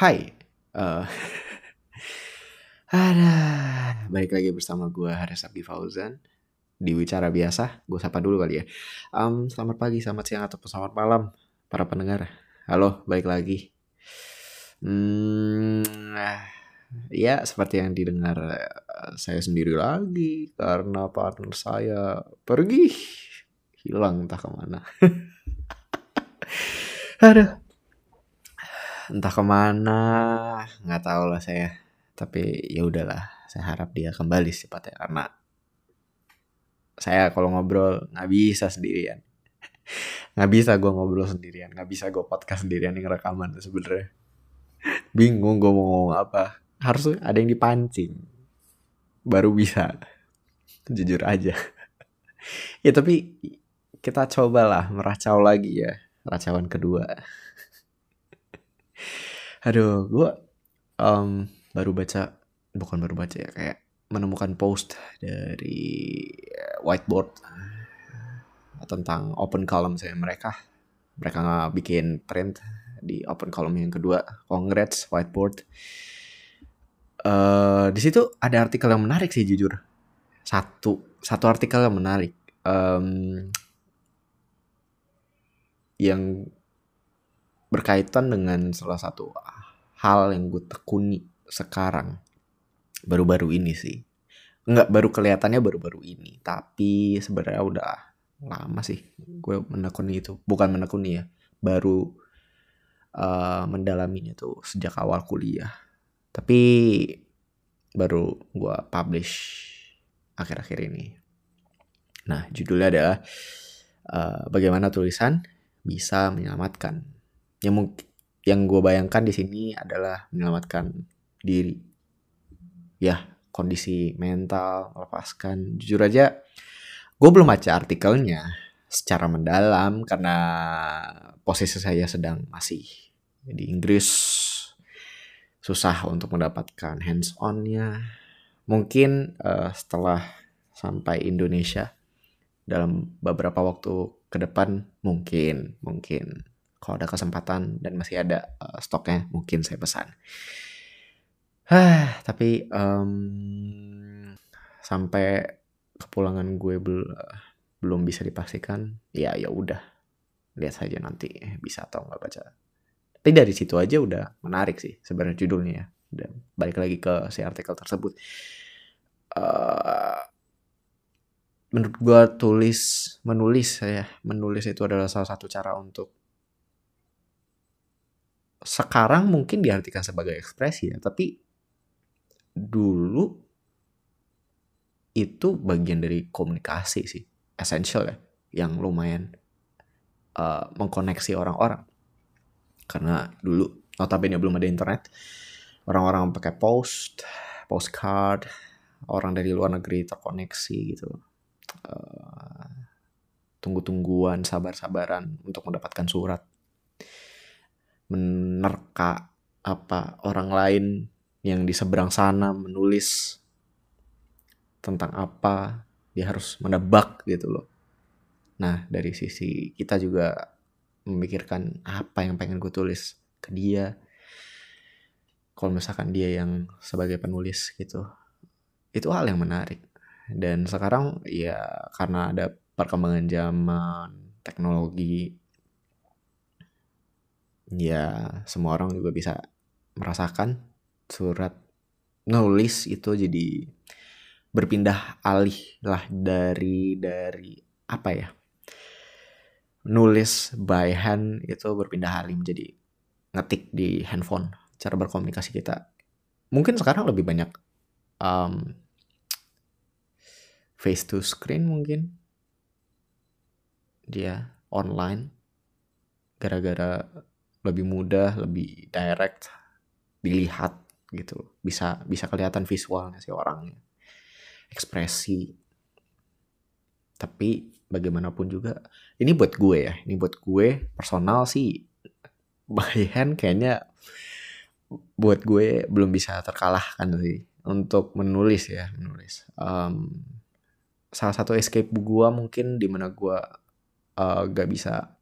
Hai, uh, ada balik lagi bersama gue Haris Abdi Fauzan di Wicara Biasa. Gue sapa dulu kali ya. Um, selamat pagi, selamat siang, atau selamat malam para pendengar. Halo, balik lagi. Hmm, ya seperti yang didengar eh, saya sendiri lagi karena partner saya pergi hilang entah ke mana. Aduh, entah ke mana nggak tahu lah saya. Tapi ya udahlah saya harap dia kembali cepatnya karena saya kalau ngobrol nggak bisa sendirian. Nggak bisa gue ngobrol sendirian. Nggak bisa gue podcast sendirian yang rekaman sebenarnya. Bingung gue mau ngomong apa. Harus ada yang dipancing. Baru bisa. Jujur aja. Ya tapi kita cobalah meracau lagi ya. Racauan kedua aduh gue um, baru baca bukan baru baca ya kayak menemukan post dari whiteboard tentang open column saya mereka. Mereka nggak bikin print di open column yang kedua congrats whiteboard. Uh, di situ ada artikel yang menarik sih jujur. Satu satu artikel yang menarik um, yang berkaitan dengan salah satu hal yang gue tekuni sekarang. Baru-baru ini sih. Nggak baru kelihatannya baru-baru ini tapi sebenarnya udah lama sih gue menekuni itu. Bukan menekuni ya baru uh, mendalaminya tuh sejak awal kuliah. Tapi baru gue publish akhir-akhir ini. Nah judulnya adalah uh, bagaimana tulisan bisa menyelamatkan yang yang gue bayangkan di sini adalah menyelamatkan diri. Ya kondisi mental melepaskan. Jujur aja gue belum baca artikelnya secara mendalam karena posisi saya sedang masih di Inggris. Susah untuk mendapatkan hands onnya mungkin uh, setelah sampai Indonesia dalam beberapa waktu ke depan mungkin mungkin kalau ada kesempatan dan masih ada uh, stoknya mungkin saya pesan. Hah, tapi um, sampai kepulangan gue bel belum bisa dipastikan ya ya udah. Lihat saja nanti bisa atau nggak baca. Tapi dari situ aja udah menarik sih sebenarnya judulnya ya. Dan balik lagi ke si artikel tersebut. Uh, menurut gue tulis menulis saya menulis itu adalah salah satu cara untuk sekarang mungkin diartikan sebagai ekspresi ya, tapi dulu itu bagian dari komunikasi sih, essential ya, yang lumayan uh, mengkoneksi orang-orang. Karena dulu notabene belum ada internet, orang-orang pakai post, postcard, orang dari luar negeri terkoneksi gitu. Uh, tunggu-tungguan, sabar-sabaran untuk mendapatkan surat menerka apa orang lain yang di seberang sana menulis tentang apa dia harus menebak gitu loh. Nah dari sisi kita juga memikirkan apa yang pengen gue tulis ke dia. Kalau misalkan dia yang sebagai penulis gitu itu hal yang menarik. Dan sekarang ya karena ada perkembangan zaman teknologi ya semua orang juga bisa merasakan surat nulis itu jadi berpindah alih lah dari dari apa ya nulis by hand itu berpindah alih menjadi ngetik di handphone cara berkomunikasi kita. Mungkin sekarang lebih banyak um, face to screen mungkin. Dia online gara-gara lebih mudah, lebih direct dilihat gitu. Bisa bisa kelihatan visualnya si orangnya. Ekspresi. Tapi bagaimanapun juga ini buat gue ya. Ini buat gue personal sih by hand kayaknya buat gue belum bisa terkalahkan sih untuk menulis ya, menulis. Um, salah satu escape gue mungkin di mana gue uh, gak bisa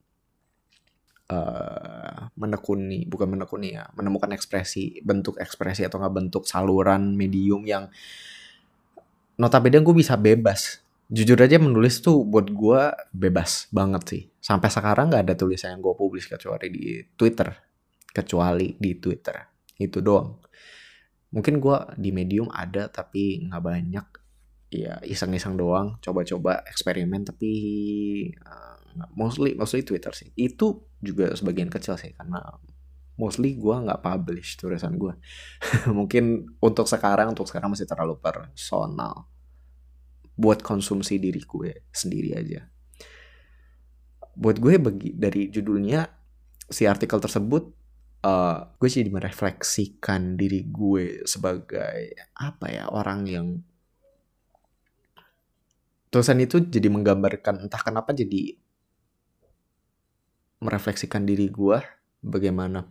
uh, menekuni bukan menekuni ya menemukan ekspresi bentuk ekspresi atau nggak bentuk saluran medium yang notabene gue bisa bebas. Jujur aja menulis tuh buat gue bebas banget sih. Sampai sekarang nggak ada tulisan yang gue publis kecuali di Twitter. Kecuali di Twitter. Itu doang. Mungkin gue di medium ada tapi nggak banyak. Ya iseng-iseng doang. Coba-coba eksperimen tapi uh, mostly mostly Twitter sih. Itu juga sebagian kecil sih karena mostly gue nggak publish tulisan gue mungkin untuk sekarang untuk sekarang masih terlalu personal. Buat konsumsi diri gue sendiri aja. Buat gue bagi dari judulnya si artikel tersebut uh, gue jadi merefleksikan diri gue sebagai apa ya orang yang tulisan itu jadi menggambarkan entah kenapa jadi merefleksikan diri gue bagaimana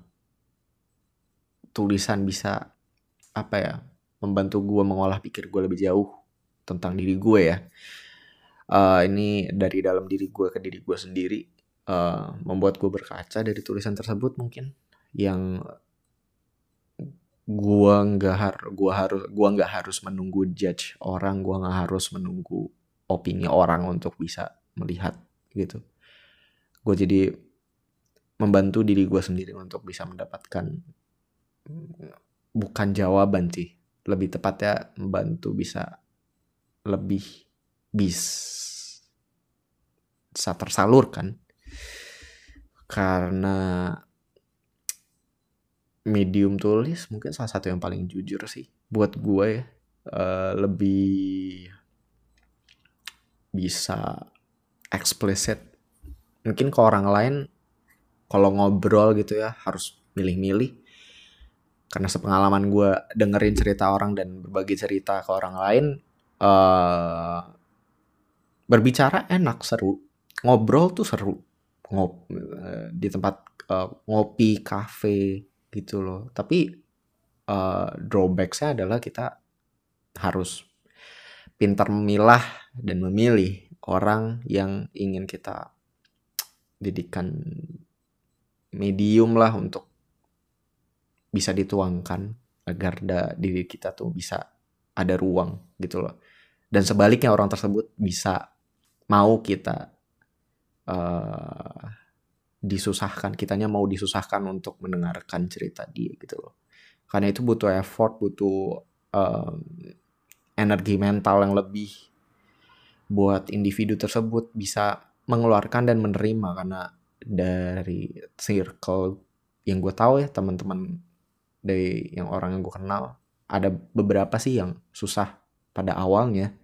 tulisan bisa apa ya membantu gue mengolah pikir gue lebih jauh tentang diri gue ya. Uh, ini dari dalam diri gue ke diri gue sendiri uh, membuat gue berkaca dari tulisan tersebut mungkin yang gua nggak harus gua harus gua nggak harus menunggu judge orang gua nggak harus menunggu opini orang untuk bisa melihat gitu. Gue jadi membantu diri gue sendiri untuk bisa mendapatkan bukan jawaban sih lebih tepatnya membantu bisa lebih bisa tersalurkan. Karena medium tulis mungkin salah satu yang paling jujur sih. Buat gue ya uh, lebih bisa explicit. Mungkin ke orang lain kalau ngobrol gitu ya harus milih-milih. Karena sepengalaman gue dengerin cerita orang dan berbagi cerita ke orang lain uh, berbicara enak seru. Ngobrol tuh seru. Ngop uh, di tempat uh, ngopi kafe gitu loh. Tapi uh, drawbacksnya adalah kita harus pintar memilah dan memilih orang yang ingin kita didikan medium lah untuk bisa dituangkan agar da, diri kita tuh bisa ada ruang gitu loh. Dan sebaliknya orang tersebut bisa mau kita uh, disusahkan, kitanya mau disusahkan untuk mendengarkan cerita dia gitu loh. Karena itu butuh effort, butuh um, energi mental yang lebih buat individu tersebut bisa mengeluarkan dan menerima karena dari circle yang gue tahu ya teman-teman dari yang orang yang gue kenal ada beberapa sih yang susah pada awalnya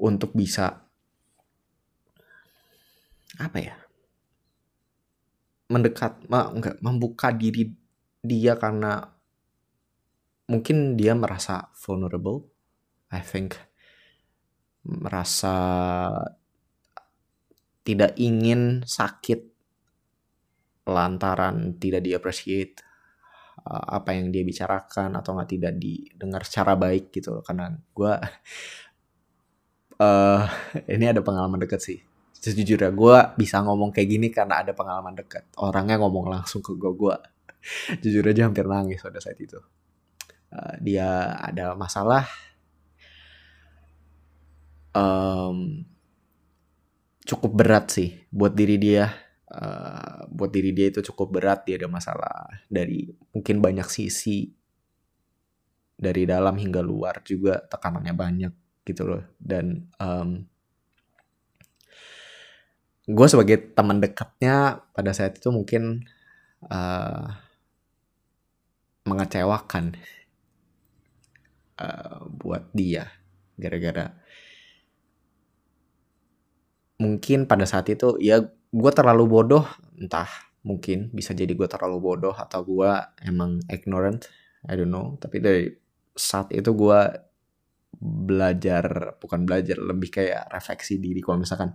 untuk bisa apa ya mendekat enggak membuka diri dia karena mungkin dia merasa vulnerable I think. Merasa tidak ingin sakit lantaran tidak diapresiate uh, apa yang dia bicarakan atau nggak tidak didengar secara baik gitu loh. Karena gue uh, ini ada pengalaman deket sih. Sejujurnya gue bisa ngomong kayak gini karena ada pengalaman deket. Orangnya ngomong langsung ke gue gue jujur aja hampir nangis pada saat itu. Uh, dia ada masalah um, cukup berat sih buat diri dia. Uh, buat diri dia itu cukup berat dia ada masalah dari mungkin banyak sisi dari dalam hingga luar juga tekanannya banyak gitu loh dan um, gue sebagai teman dekatnya pada saat itu mungkin uh, mengecewakan uh, buat dia gara-gara mungkin pada saat itu ya gue terlalu bodoh. Entah mungkin bisa jadi gue terlalu bodoh atau gue emang ignorant I don't know. Tapi dari saat itu gue belajar bukan belajar lebih kayak refleksi diri. Kalau misalkan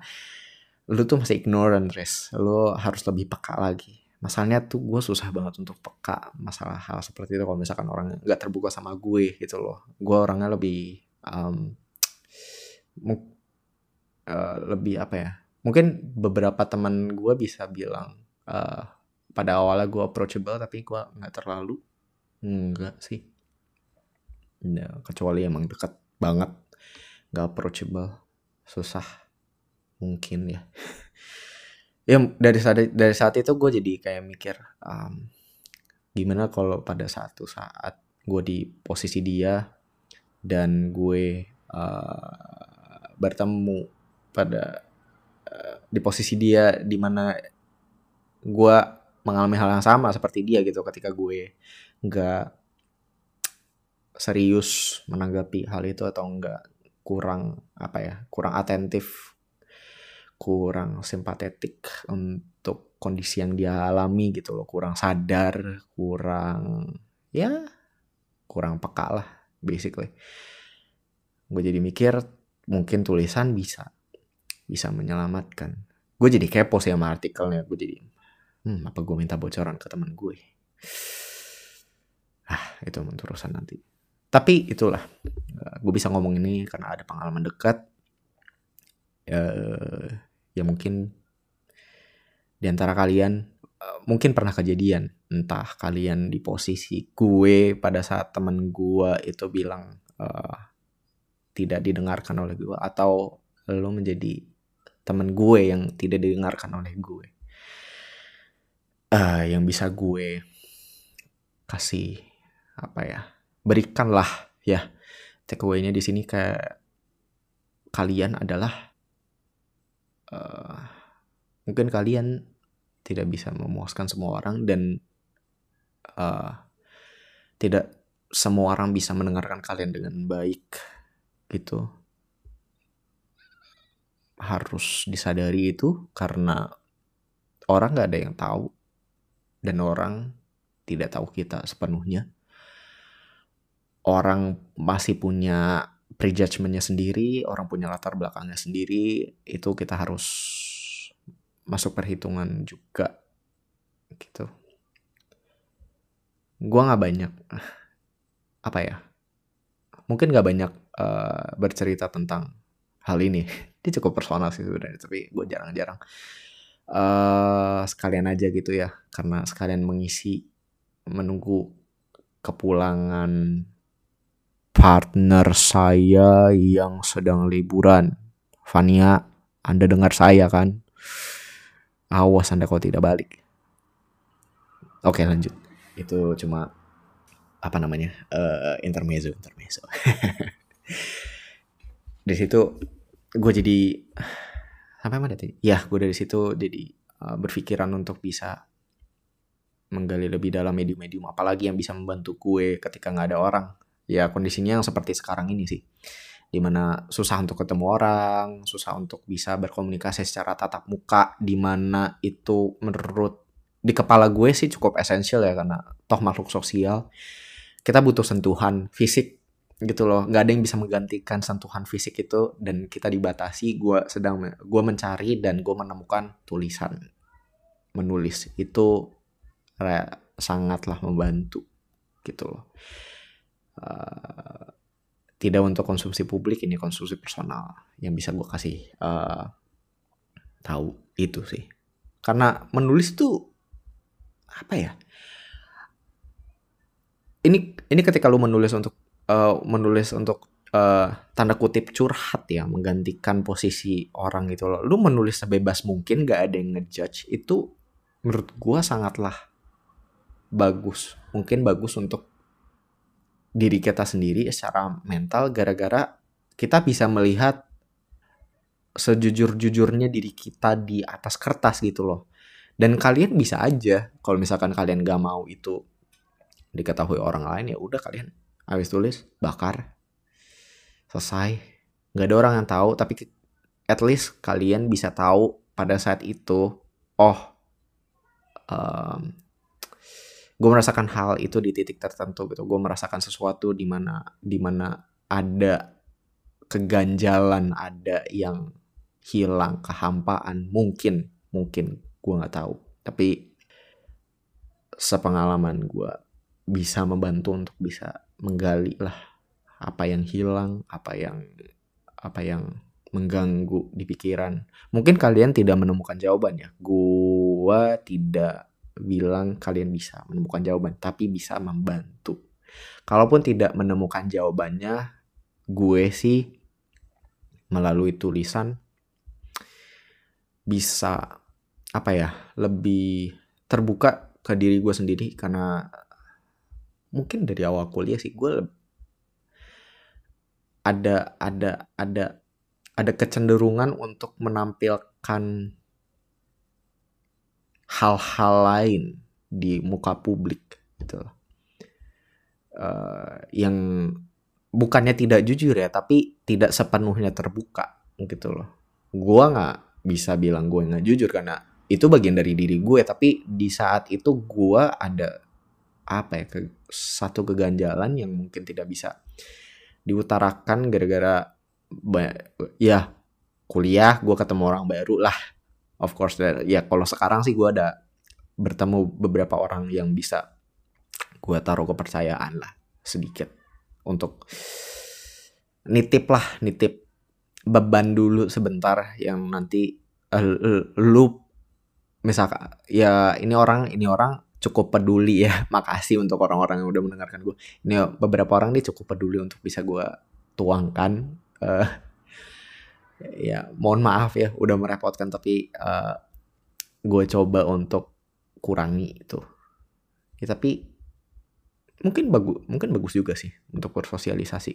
lu tuh masih ignorant res lu harus lebih peka lagi. Masalahnya tuh gue susah banget untuk peka masalah hal seperti itu. Kalau misalkan orang nggak terbuka sama gue gitu loh. Gue orangnya lebih um, uh, lebih apa ya mungkin beberapa teman gue bisa bilang uh, pada awalnya gue approachable tapi gue nggak terlalu. Enggak sih. Ya, kecuali emang dekat banget nggak approachable. Susah mungkin ya. Ya dari saat dari saat itu gue jadi kayak mikir um, gimana kalau pada satu saat gue di posisi dia dan gue uh, bertemu pada uh, di posisi dia di mana gue mengalami hal yang sama seperti dia gitu ketika gue nggak serius menanggapi hal itu atau enggak kurang apa ya kurang atentif kurang simpatetik untuk kondisi yang dia alami gitu loh. Kurang sadar kurang ya kurang peka lah basically. Gue jadi mikir mungkin tulisan bisa bisa menyelamatkan. Gue jadi kepo sih sama artikelnya. Gue jadi hmm, apa gue minta bocoran ke teman gue? Ah itu urusan nanti. Tapi itulah eh, gue bisa ngomong ini karena ada pengalaman dekat. Ya, ya mungkin di antara kalian eh, mungkin pernah kejadian. Entah kalian di posisi gue pada saat temen gue itu bilang uh, tidak didengarkan oleh gue atau lo menjadi temen gue yang tidak didengarkan oleh gue. Uh, yang bisa gue kasih apa ya berikanlah ya takeaway-nya di sini kayak kalian adalah uh, mungkin kalian tidak bisa memuaskan semua orang dan uh, tidak semua orang bisa mendengarkan kalian dengan baik gitu harus disadari itu karena orang nggak ada yang tahu dan orang tidak tahu kita sepenuhnya orang masih punya prejudgmentnya sendiri, orang punya latar belakangnya sendiri, itu kita harus masuk perhitungan juga gitu. Gua nggak banyak apa ya? Mungkin nggak banyak uh, bercerita tentang hal ini. Ini cukup personal sih sebenarnya, tapi gue jarang-jarang. Uh, sekalian aja gitu ya, karena sekalian mengisi menunggu kepulangan partner saya yang sedang liburan. Fania, Anda dengar saya kan? Awas Anda kalau tidak balik. Oke lanjut. Itu cuma apa namanya uh, intermezzo intermezzo. dari situ gue jadi sampai mana tadi? Ya gue dari situ jadi uh, berpikiran untuk bisa menggali lebih dalam medium-medium apalagi yang bisa membantu gue ketika nggak ada orang ya kondisinya yang seperti sekarang ini sih di mana susah untuk ketemu orang susah untuk bisa berkomunikasi secara tatap muka di mana itu menurut di kepala gue sih cukup esensial ya karena toh makhluk sosial kita butuh sentuhan fisik gitu loh. Nggak ada yang bisa menggantikan sentuhan fisik itu. Dan kita dibatasi gue sedang gue mencari dan gue menemukan tulisan menulis. Itu sangatlah membantu gitu loh. Uh, tidak untuk konsumsi publik ini konsumsi personal yang bisa gue kasih uh, tahu. Itu sih. Karena menulis tuh apa ya? Ini ini ketika lu menulis untuk uh, menulis untuk uh, tanda kutip curhat ya menggantikan posisi orang gitu loh lu menulis sebebas mungkin gak ada yang ngejudge itu menurut gue sangatlah bagus mungkin bagus untuk diri kita sendiri secara mental gara-gara kita bisa melihat sejujur-jujurnya diri kita di atas kertas gitu loh. Dan kalian bisa aja kalau misalkan kalian gak mau itu diketahui orang lain ya udah kalian habis tulis bakar. Selesai. Nggak ada orang yang tahu tapi at least kalian bisa tahu pada saat itu oh um, gue merasakan hal itu di titik tertentu gitu. Gue merasakan sesuatu di mana di mana ada keganjalan ada yang hilang kehampaan. Mungkin mungkin. Gue nggak tahu. Tapi sepengalaman gue bisa membantu untuk bisa menggali lah apa yang hilang apa yang apa yang mengganggu di pikiran. Mungkin kalian tidak menemukan jawabannya. Gua tidak bilang kalian bisa menemukan jawaban, tapi bisa membantu. Kalaupun tidak menemukan jawabannya, gue sih melalui tulisan bisa apa ya lebih terbuka ke diri gue sendiri karena mungkin dari awal kuliah sih gue ada ada ada ada kecenderungan untuk menampilkan hal-hal lain di muka publik gitu. Uh, yang bukannya tidak jujur ya tapi tidak sepenuhnya terbuka gitu loh. Gua nggak bisa bilang gue nggak jujur karena itu bagian dari diri gue tapi di saat itu gue ada apa ya ke, satu keganjalan yang mungkin tidak bisa diutarakan gara-gara ya kuliah gue ketemu orang baru lah. Of course ya kalau sekarang sih gue ada bertemu beberapa orang yang bisa gue taruh kepercayaan lah sedikit untuk nitip lah nitip beban dulu sebentar yang nanti uh, lu misalkan ya ini orang ini orang cukup peduli ya. Makasih untuk orang-orang yang udah mendengarkan gue ini beberapa orang nih cukup peduli untuk bisa gue tuangkan uh, ya mohon maaf ya udah merepotkan tapi uh, gue coba untuk kurangi itu. Ya tapi mungkin bagus mungkin bagus juga sih untuk bersosialisasi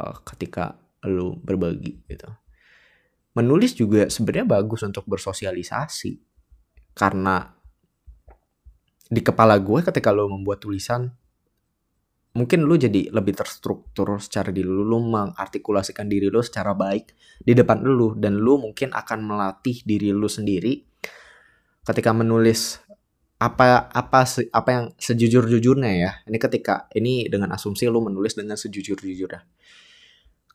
uh, ketika lu berbagi gitu. Menulis juga sebenarnya bagus untuk bersosialisasi karena di kepala gue ketika lo membuat tulisan mungkin lu jadi lebih terstruktur secara diri lu, lu mengartikulasikan diri lu secara baik di depan lu dan lu mungkin akan melatih diri lu sendiri ketika menulis apa apa apa yang sejujur-jujurnya ya. Ini ketika ini dengan asumsi lu menulis dengan sejujur-jujurnya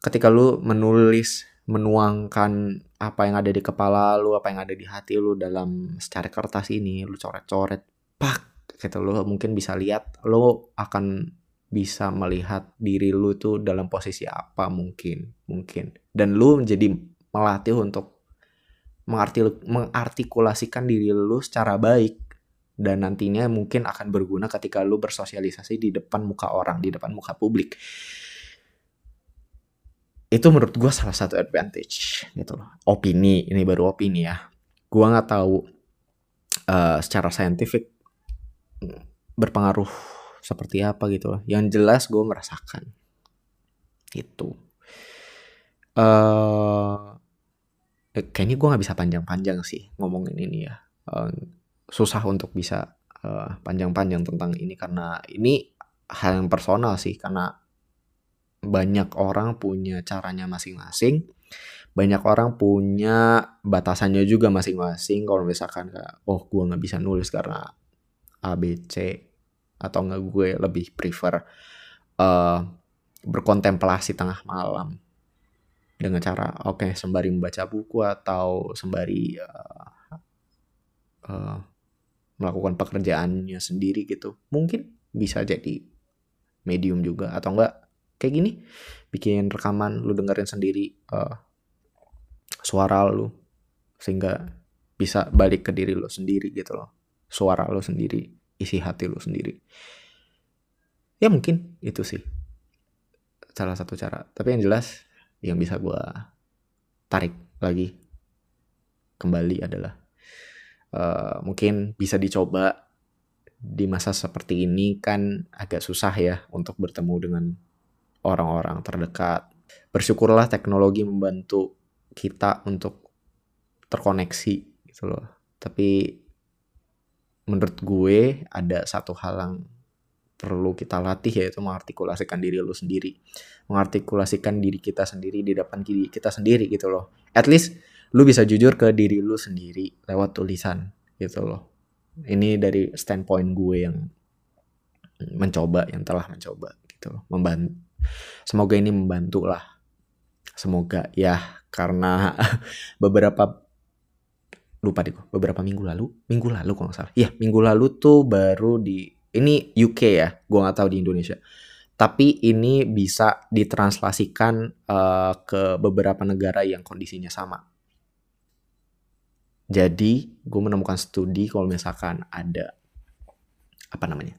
ketika lu menulis menuangkan apa yang ada di kepala lu, apa yang ada di hati lu dalam secara kertas ini, lu coret-coret, pak, gitu. Lu mungkin bisa lihat, lu akan bisa melihat diri lu tuh dalam posisi apa mungkin, mungkin. Dan lu menjadi melatih untuk mengartikulasikan diri lu secara baik. Dan nantinya mungkin akan berguna ketika lu bersosialisasi di depan muka orang, di depan muka publik. Itu menurut gue salah satu advantage gitu loh. Opini ini baru opini ya. Gue nggak tahu uh, secara saintifik berpengaruh seperti apa gitu loh. Yang jelas gue merasakan. Itu uh, kayaknya gue nggak bisa panjang-panjang sih ngomongin ini ya. Uh, susah untuk bisa panjang-panjang uh, tentang ini karena ini hal yang personal sih karena banyak orang punya caranya masing-masing banyak orang punya batasannya juga masing-masing. Kalau misalkan oh gue nggak bisa nulis karena A B C atau nggak gue lebih prefer uh, berkontemplasi tengah malam. Dengan cara oke okay, sembari membaca buku atau sembari uh, uh, melakukan pekerjaannya sendiri gitu. Mungkin bisa jadi medium juga atau enggak kayak gini. Bikin rekaman lu dengerin sendiri uh, suara lu sehingga bisa balik ke diri lu sendiri gitu loh suara lu sendiri isi hati lu sendiri ya mungkin itu sih salah satu cara tapi yang jelas yang bisa gue tarik lagi kembali adalah uh, mungkin bisa dicoba di masa seperti ini kan agak susah ya untuk bertemu dengan orang-orang terdekat. Bersyukurlah teknologi membantu kita untuk terkoneksi gitu loh. Tapi menurut gue ada satu hal yang perlu kita latih yaitu mengartikulasikan diri lu sendiri. Mengartikulasikan diri kita sendiri di depan diri kita sendiri gitu loh. At least lu bisa jujur ke diri lu sendiri lewat tulisan gitu loh. Ini dari standpoint gue yang mencoba, yang telah mencoba gitu loh. Membantu Semoga ini membantu lah. Semoga ya karena beberapa lupa deh beberapa minggu lalu minggu lalu kalau nggak salah iya minggu lalu tuh baru di ini UK ya gue nggak tahu di Indonesia Tapi ini bisa ditranslasikan uh, ke beberapa negara yang kondisinya sama. Jadi, gue menemukan studi kalau misalkan ada apa namanya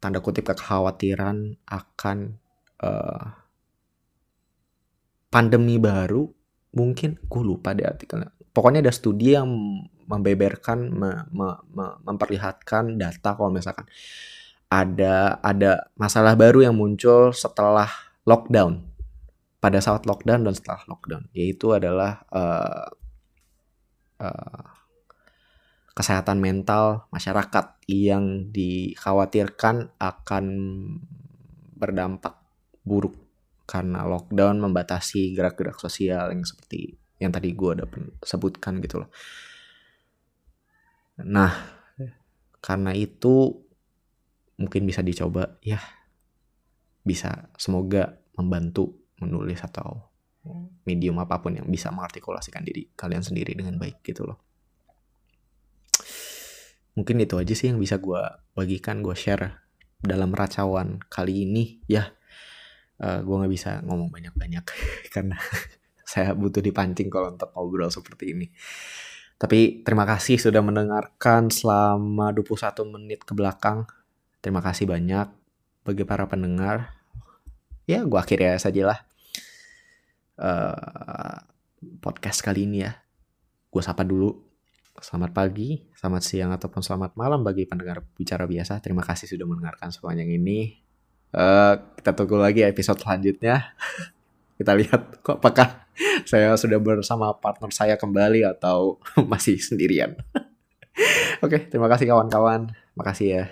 tanda kutip kekhawatiran akan uh, pandemi baru, mungkin gue lupa deh artikelnya. Pokoknya ada studi yang membeberkan, me, me, me, memperlihatkan data kalau misalkan ada ada masalah baru yang muncul setelah lockdown. Pada saat lockdown dan setelah lockdown yaitu adalah uh, uh, kesehatan mental masyarakat yang dikhawatirkan akan berdampak buruk karena lockdown membatasi gerak-gerak sosial yang seperti yang tadi gue udah sebutkan gitu loh. Nah, karena itu mungkin bisa dicoba ya. Bisa semoga membantu menulis atau medium apa pun yang bisa mengartikulasikan diri kalian sendiri dengan baik gitu loh. Mungkin itu aja sih yang bisa gue bagikan gue share dalam racawan kali ini ya. Uh, eh, gue nggak bisa ngomong banyak-banyak karena saya butuh dipancing kalau untuk ngobrol seperti ini tapi terima kasih sudah mendengarkan selama 21 menit ke belakang Terima kasih banyak bagi para pendengar. Ya, gue akhirnya sajalah uh, podcast kali ini ya. Gue sapa dulu. Selamat pagi, selamat siang, ataupun selamat malam bagi pendengar bicara biasa. Terima kasih sudah mendengarkan semuanya ini. Uh, kita tunggu lagi episode selanjutnya. kita lihat kok apakah saya sudah bersama partner saya kembali atau masih sendirian. Oke, terima kasih kawan-kawan. Makasih ya.